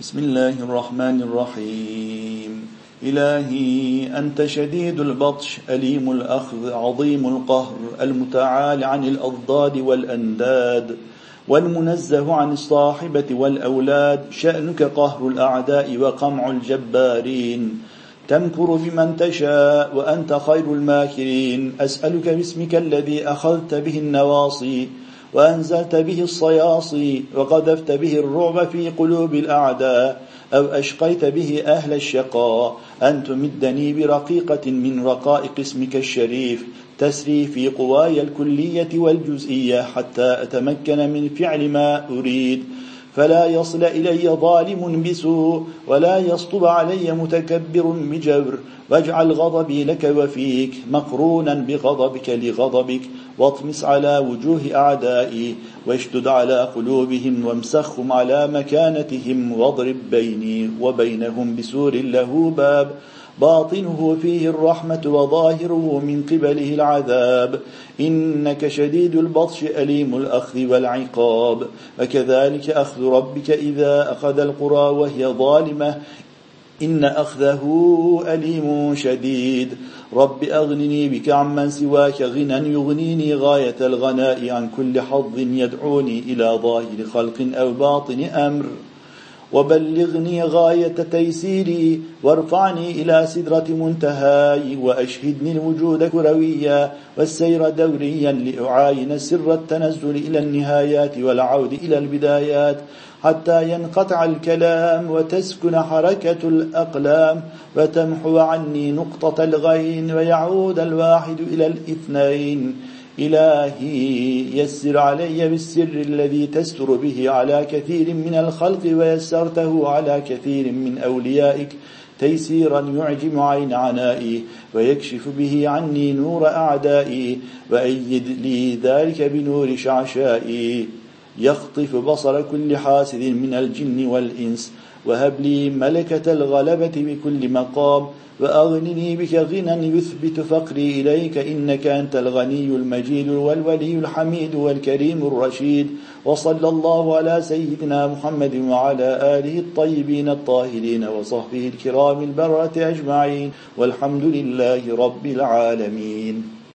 بسم الله الرحمن الرحيم إلهي أنت شديد البطش أليم الأخذ عظيم القهر المتعال عن الأضداد والأنداد والمنزه عن الصاحبة والأولاد شأنك قهر الأعداء وقمع الجبارين تمكر بمن تشاء وأنت خير الماكرين أسألك باسمك الذي أخذت به النواصي وأنزلت به الصياصي وقذفت به الرعب في قلوب الأعداء أو أشقيت به أهل الشقاء. أن تمدني برقيقة من رقائق اسمك الشريف تسري في قواي الكلية والجزئية حتى أتمكن من فعل ما أريد. فلا يصل إلي ظالم بسوء ولا يسطب علي متكبر بجبر واجعل غضبي لك وفيك مقرونا بغضبك لغضبك واطمس على وجوه أعدائي واشدد على قلوبهم وامسخهم على مكانتهم واضرب بيني وبينهم بسور له باب باطنه فيه الرحمة وظاهره من قبله العذاب. إنك شديد البطش أليم الأخذ والعقاب. وكذلك أخذ ربك إذا أخذ القرى وهي ظالمة. إن أخذه أليم شديد. رب أغنني بك عمن سواك. غنى يغنيني غاية الغناء. عن كل حظ يدعوني إلى ظاهر خلق أو باطن أمر. وبلغني غاية تيسيري وارفعني إلى سدرة منتهاي وأشهدني الوجود كرويا والسير دوريا لأعاين سر التنزل إلى النهايات والعود إلى البدايات حتى ينقطع الكلام وتسكن حركة الأقلام وتمحو عني نقطة الغين ويعود الواحد إلى الإثنين إلهي يسر علي بالسر الذي تستر به على كثير من الخلق ويسرته على كثير من أوليائك. تيسيرا يعجم عين عنائي ويكشف به عني نور أعدائي وأيد لي ذلك بنور شعشائي. يخطف بصر كل حاسد من الجن والإنس وهب لي ملكة الغلبة بكل مقام وأغنني بك غنى يثبت فقري إليك إنك أنت الغني المجيد والولي الحميد والكريم الرشيد. وصلى الله على سيدنا محمد وعلى آله الطيبين الطاهرين وصحبه الكرام البرة أجمعين والحمد لله رب العالمين.